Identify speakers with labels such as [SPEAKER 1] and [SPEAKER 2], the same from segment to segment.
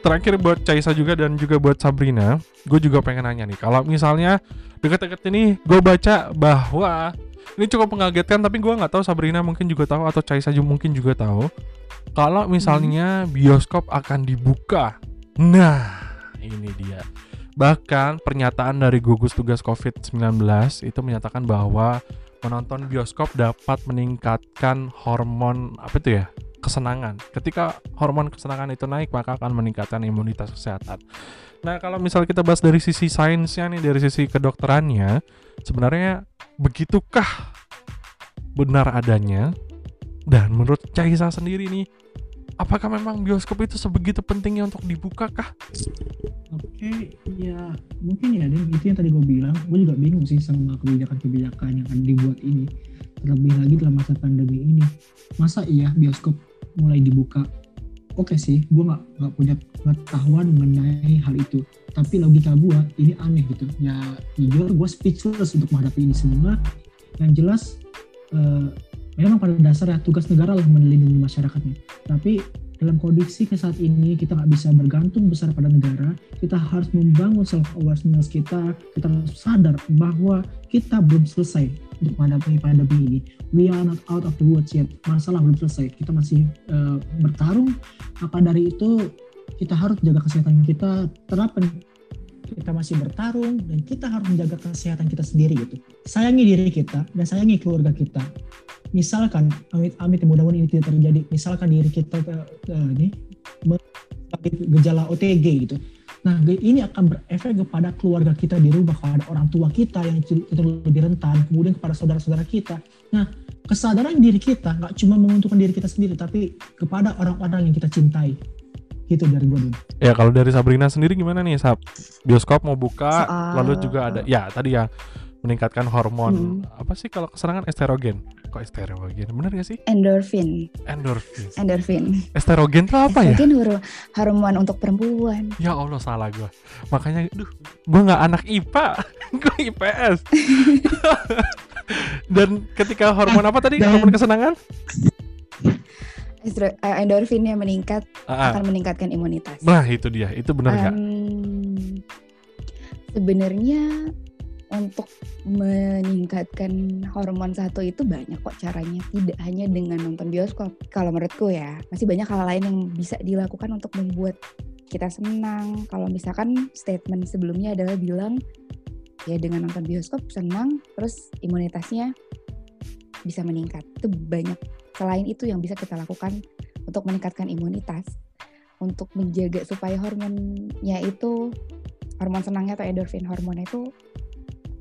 [SPEAKER 1] terakhir buat Caisa juga dan juga buat Sabrina, gue juga pengen nanya nih, kalau misalnya deket-deket ini gue baca bahwa ini cukup mengagetkan, tapi gue nggak tahu Sabrina mungkin juga tahu atau Caisa juga mungkin juga tahu, kalau misalnya bioskop akan dibuka. Nah, ini dia. Bahkan pernyataan dari gugus tugas COVID-19 itu menyatakan bahwa menonton bioskop dapat meningkatkan hormon apa itu ya? Kesenangan. Ketika hormon kesenangan itu naik, maka akan meningkatkan imunitas kesehatan. Nah, kalau misalnya kita bahas dari sisi sainsnya nih, dari sisi kedokterannya, sebenarnya begitukah benar adanya? Dan menurut Caisa sendiri nih, apakah memang bioskop itu sebegitu pentingnya untuk dibuka kah?
[SPEAKER 2] Oke, ya mungkin ya, dan itu yang tadi gue bilang, gue juga bingung sih sama kebijakan-kebijakan yang akan dibuat ini. Terlebih lagi dalam masa pandemi ini, masa iya bioskop mulai dibuka? Oke sih, gue nggak nggak punya pengetahuan mengenai hal itu. Tapi logika gue ini aneh gitu. Ya jujur gue speechless untuk menghadapi ini semua. Yang jelas uh, memang pada dasarnya tugas negara lah melindungi masyarakatnya. Tapi dalam kondisi ke saat ini kita nggak bisa bergantung besar pada negara kita harus membangun self awareness kita kita harus sadar bahwa kita belum selesai untuk menghadapi pandemi ini. We are not out of the woods yet. Masalah belum selesai. Kita masih uh, bertarung. Maka dari itu kita harus jaga kesehatan kita terapkan kita masih bertarung dan kita harus menjaga kesehatan kita sendiri gitu. Sayangi diri kita dan sayangi keluarga kita misalkan amit-amit mudah-mudahan ini tidak terjadi. Misalkan diri kita ke ini gejala OTG gitu. Nah ini akan berefek kepada keluarga kita di rumah kepada orang tua kita yang itu lebih rentan kemudian kepada saudara-saudara kita. Nah kesadaran diri kita nggak cuma menguntungkan diri kita sendiri tapi kepada orang-orang yang kita cintai. Gitu dari gue dulu.
[SPEAKER 1] Ya kalau dari Sabrina sendiri gimana nih Sab? Bioskop mau buka, Soal... lalu juga ada ya tadi ya meningkatkan hormon. Hmm. apa sih kalau kesenangan estrogen kok estrogen bener gak sih?
[SPEAKER 3] Endorfin.
[SPEAKER 1] Endorfin.
[SPEAKER 3] Endorfin.
[SPEAKER 1] Estrogen itu apa ya?
[SPEAKER 3] Estrogen hormon untuk perempuan.
[SPEAKER 1] Ya allah salah gue makanya duh gue nggak anak ipa gue ips dan ketika hormon apa tadi? Hormon kesenangan?
[SPEAKER 3] Eh, endorfinnya meningkat uh, akan meningkatkan imunitas.
[SPEAKER 1] Nah itu dia, itu benar nggak?
[SPEAKER 3] Um, Sebenarnya untuk meningkatkan hormon satu itu banyak kok caranya. Tidak hanya dengan nonton bioskop kalau menurutku ya. Masih banyak hal lain yang bisa dilakukan untuk membuat kita senang. Kalau misalkan statement sebelumnya adalah bilang ya dengan nonton bioskop senang terus imunitasnya bisa meningkat. Itu banyak. Selain itu yang bisa kita lakukan untuk meningkatkan imunitas untuk menjaga supaya hormonnya itu hormon senangnya atau endorfin hormon itu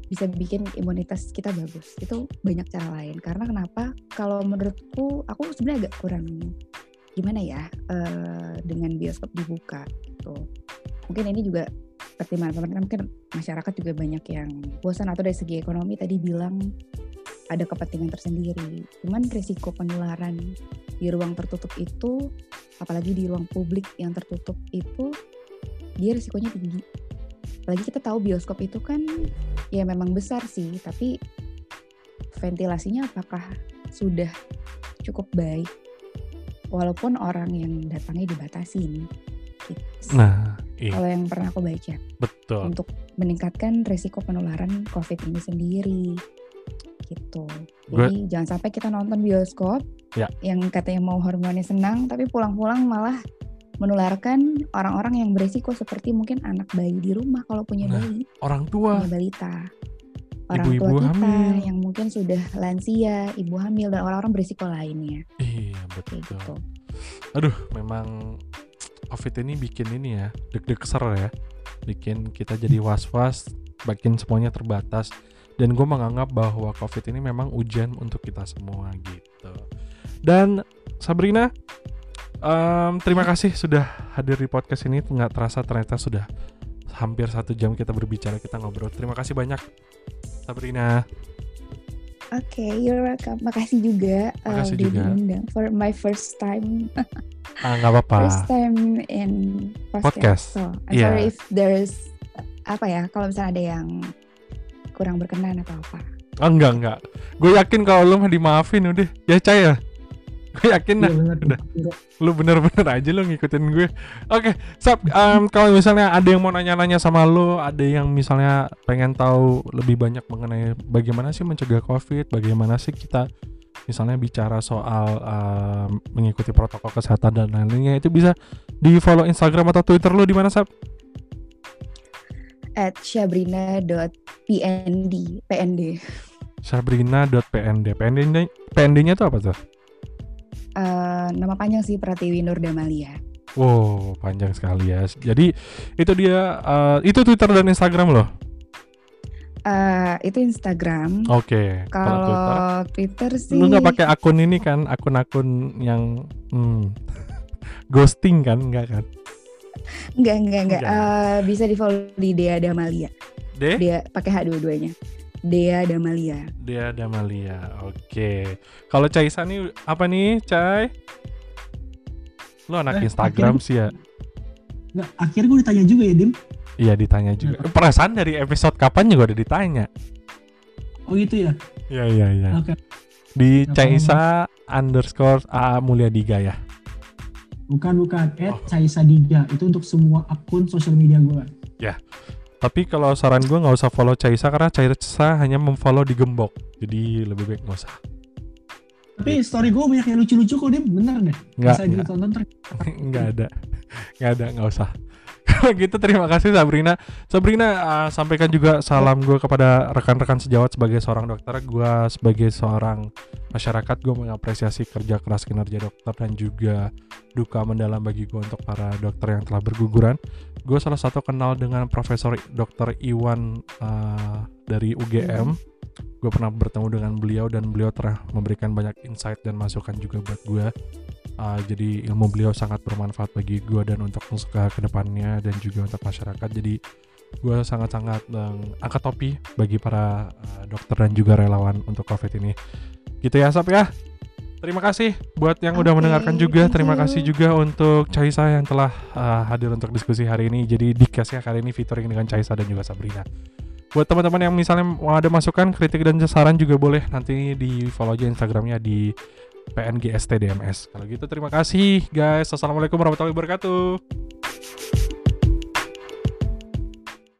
[SPEAKER 3] bisa bikin imunitas kita bagus. Itu banyak cara lain. Karena kenapa? Kalau menurutku aku sebenarnya agak kurang gimana ya uh, dengan bioskop dibuka gitu. Mungkin ini juga pertimbangan pemerintah mungkin masyarakat juga banyak yang bosan atau dari segi ekonomi tadi bilang ada kepentingan tersendiri. Cuman risiko penularan di ruang tertutup itu apalagi di ruang publik yang tertutup itu dia risikonya tinggi apalagi kita tahu bioskop itu kan ya memang besar sih tapi ventilasinya apakah sudah cukup baik walaupun orang yang datangnya dibatasi gitu.
[SPEAKER 1] Nah, iya.
[SPEAKER 3] kalau yang pernah aku baca.
[SPEAKER 1] Betul.
[SPEAKER 3] Untuk meningkatkan risiko penularan COVID ini sendiri gitu. Jadi Gue... jangan sampai kita nonton bioskop ya. yang katanya mau hormonnya senang tapi pulang-pulang malah menularkan orang-orang yang beresiko seperti mungkin anak bayi di rumah kalau punya nah, bayi,
[SPEAKER 1] orang tua,
[SPEAKER 3] punya balita, orang ibu -ibu tua kita hamil. yang mungkin sudah lansia, ibu hamil dan orang-orang beresiko lainnya.
[SPEAKER 1] Iya betul. Gitu. Aduh, memang COVID ini bikin ini ya deg-deg ser ya, bikin kita jadi was-was, bikin semuanya terbatas. Dan gue menganggap bahwa COVID ini memang ujian untuk kita semua gitu. Dan Sabrina, um, terima kasih sudah hadir di podcast ini nggak terasa ternyata sudah hampir satu jam kita berbicara kita ngobrol terima kasih banyak Sabrina
[SPEAKER 3] Oke, okay, you're welcome. Makasih juga
[SPEAKER 1] uh, Makasih uh, juga.
[SPEAKER 3] diundang for my first time.
[SPEAKER 1] ah, nggak apa-apa.
[SPEAKER 3] First time in podcast. podcast. So, I'm yeah. sorry if there's apa ya, kalau misalnya ada yang kurang berkenan atau apa.
[SPEAKER 1] Oh, enggak, enggak. Gue yakin kalau lo mah dimaafin udah. Ya, Caya. Gue yakin
[SPEAKER 2] Iya
[SPEAKER 1] dah
[SPEAKER 2] benar.
[SPEAKER 1] udah. lu bener-bener aja lu ngikutin gue oke Sap em, kalau misalnya ada yang mau nanya-nanya sama lu ada yang misalnya pengen tahu lebih banyak mengenai bagaimana sih mencegah covid bagaimana sih kita misalnya bicara soal em, mengikuti protokol kesehatan dan lain-lainnya itu bisa di follow Instagram atau Twitter lu di mana Sap
[SPEAKER 3] At syabrina.pnd PND.
[SPEAKER 1] Sabrina.pnd PND-nya PND-nya itu apa tuh
[SPEAKER 3] Eh, nama panjang sih Pratiwi Nur Damalia.
[SPEAKER 1] Wow, panjang sekali ya. Jadi itu dia eh, itu Twitter dan Instagram loh.
[SPEAKER 3] Eh, itu Instagram.
[SPEAKER 1] Oke. Kalau Twitter,
[SPEAKER 3] Kalau Twitter sih
[SPEAKER 1] lu nggak pakai akun ini kan? Akun-akun yang hmm, ghosting kan? Enggak kan?
[SPEAKER 3] enggak enggak enggak.
[SPEAKER 1] Enggak.
[SPEAKER 3] Eh, bisa di follow di Dea Damalia. Dea pakai H dua-duanya. Dea Damalia.
[SPEAKER 1] dia Damalia. Oke. Kalau Caisa nih apa nih, Cai? Lu anak
[SPEAKER 2] Eh,
[SPEAKER 1] Instagram sih ya.
[SPEAKER 2] Nggak, akhirnya gue ditanya juga ya Dim.
[SPEAKER 1] Iya ditanya juga. Perasaan dari episode kapan juga udah ditanya.
[SPEAKER 2] Oh gitu ya.
[SPEAKER 1] Iya iya iya.
[SPEAKER 2] Oke.
[SPEAKER 1] Di
[SPEAKER 2] Nggak
[SPEAKER 1] Caisa underscore AA Mulia Diga ya.
[SPEAKER 2] Bukan bukan. At
[SPEAKER 1] Oh.
[SPEAKER 2] Caisa Diga itu untuk semua akun sosial media gue.
[SPEAKER 1] Tapi kalau saran gue nggak usah follow Caisa karena Caisa hanya memfollow di gembok. Jadi lebih baik nggak usah.
[SPEAKER 2] Tapi story gue banyak yang lucu-lucu kok Dim. Bener deh.
[SPEAKER 1] Nggak,
[SPEAKER 2] Bisa ditonton
[SPEAKER 1] nggak ada, nggak ada, nggak usah. Kalau gitu terima kasih Sabrina. Sabrina uh, sampaikan juga salam gue kepada rekan-rekan sejawat sebagai seorang dokter. Gue sebagai seorang masyarakat gue mengapresiasi kerja keras kinerja dokter dan juga duka mendalam bagi gue untuk para dokter yang telah berguguran. Gue salah satu kenal dengan Profesor Dr. Iwan uh, dari UGM. Gue pernah bertemu dengan beliau dan beliau telah memberikan banyak insight dan masukan juga buat gue. Uh, jadi ilmu beliau sangat bermanfaat bagi gue dan untuk ke ke depannya dan juga untuk masyarakat. Jadi gue sangat-sangat um, angkat topi bagi para uh, dokter dan juga relawan untuk COVID ini. Gitu ya, Sap ya. Terima kasih buat yang udah
[SPEAKER 3] Oke,
[SPEAKER 1] mendengarkan juga. Terima kasih juga untuk Caisa yang telah uh, hadir untuk diskusi hari ini. Jadi di ya kali ini featuring dengan Caisa dan juga Sabrina. Buat teman-teman yang misalnya mau ada masukan, kritik dan saran juga boleh nanti di follow aja Instagramnya di PNGSTDMS. Kalau gitu terima kasih guys. Assalamualaikum warahmatullahi wabarakatuh.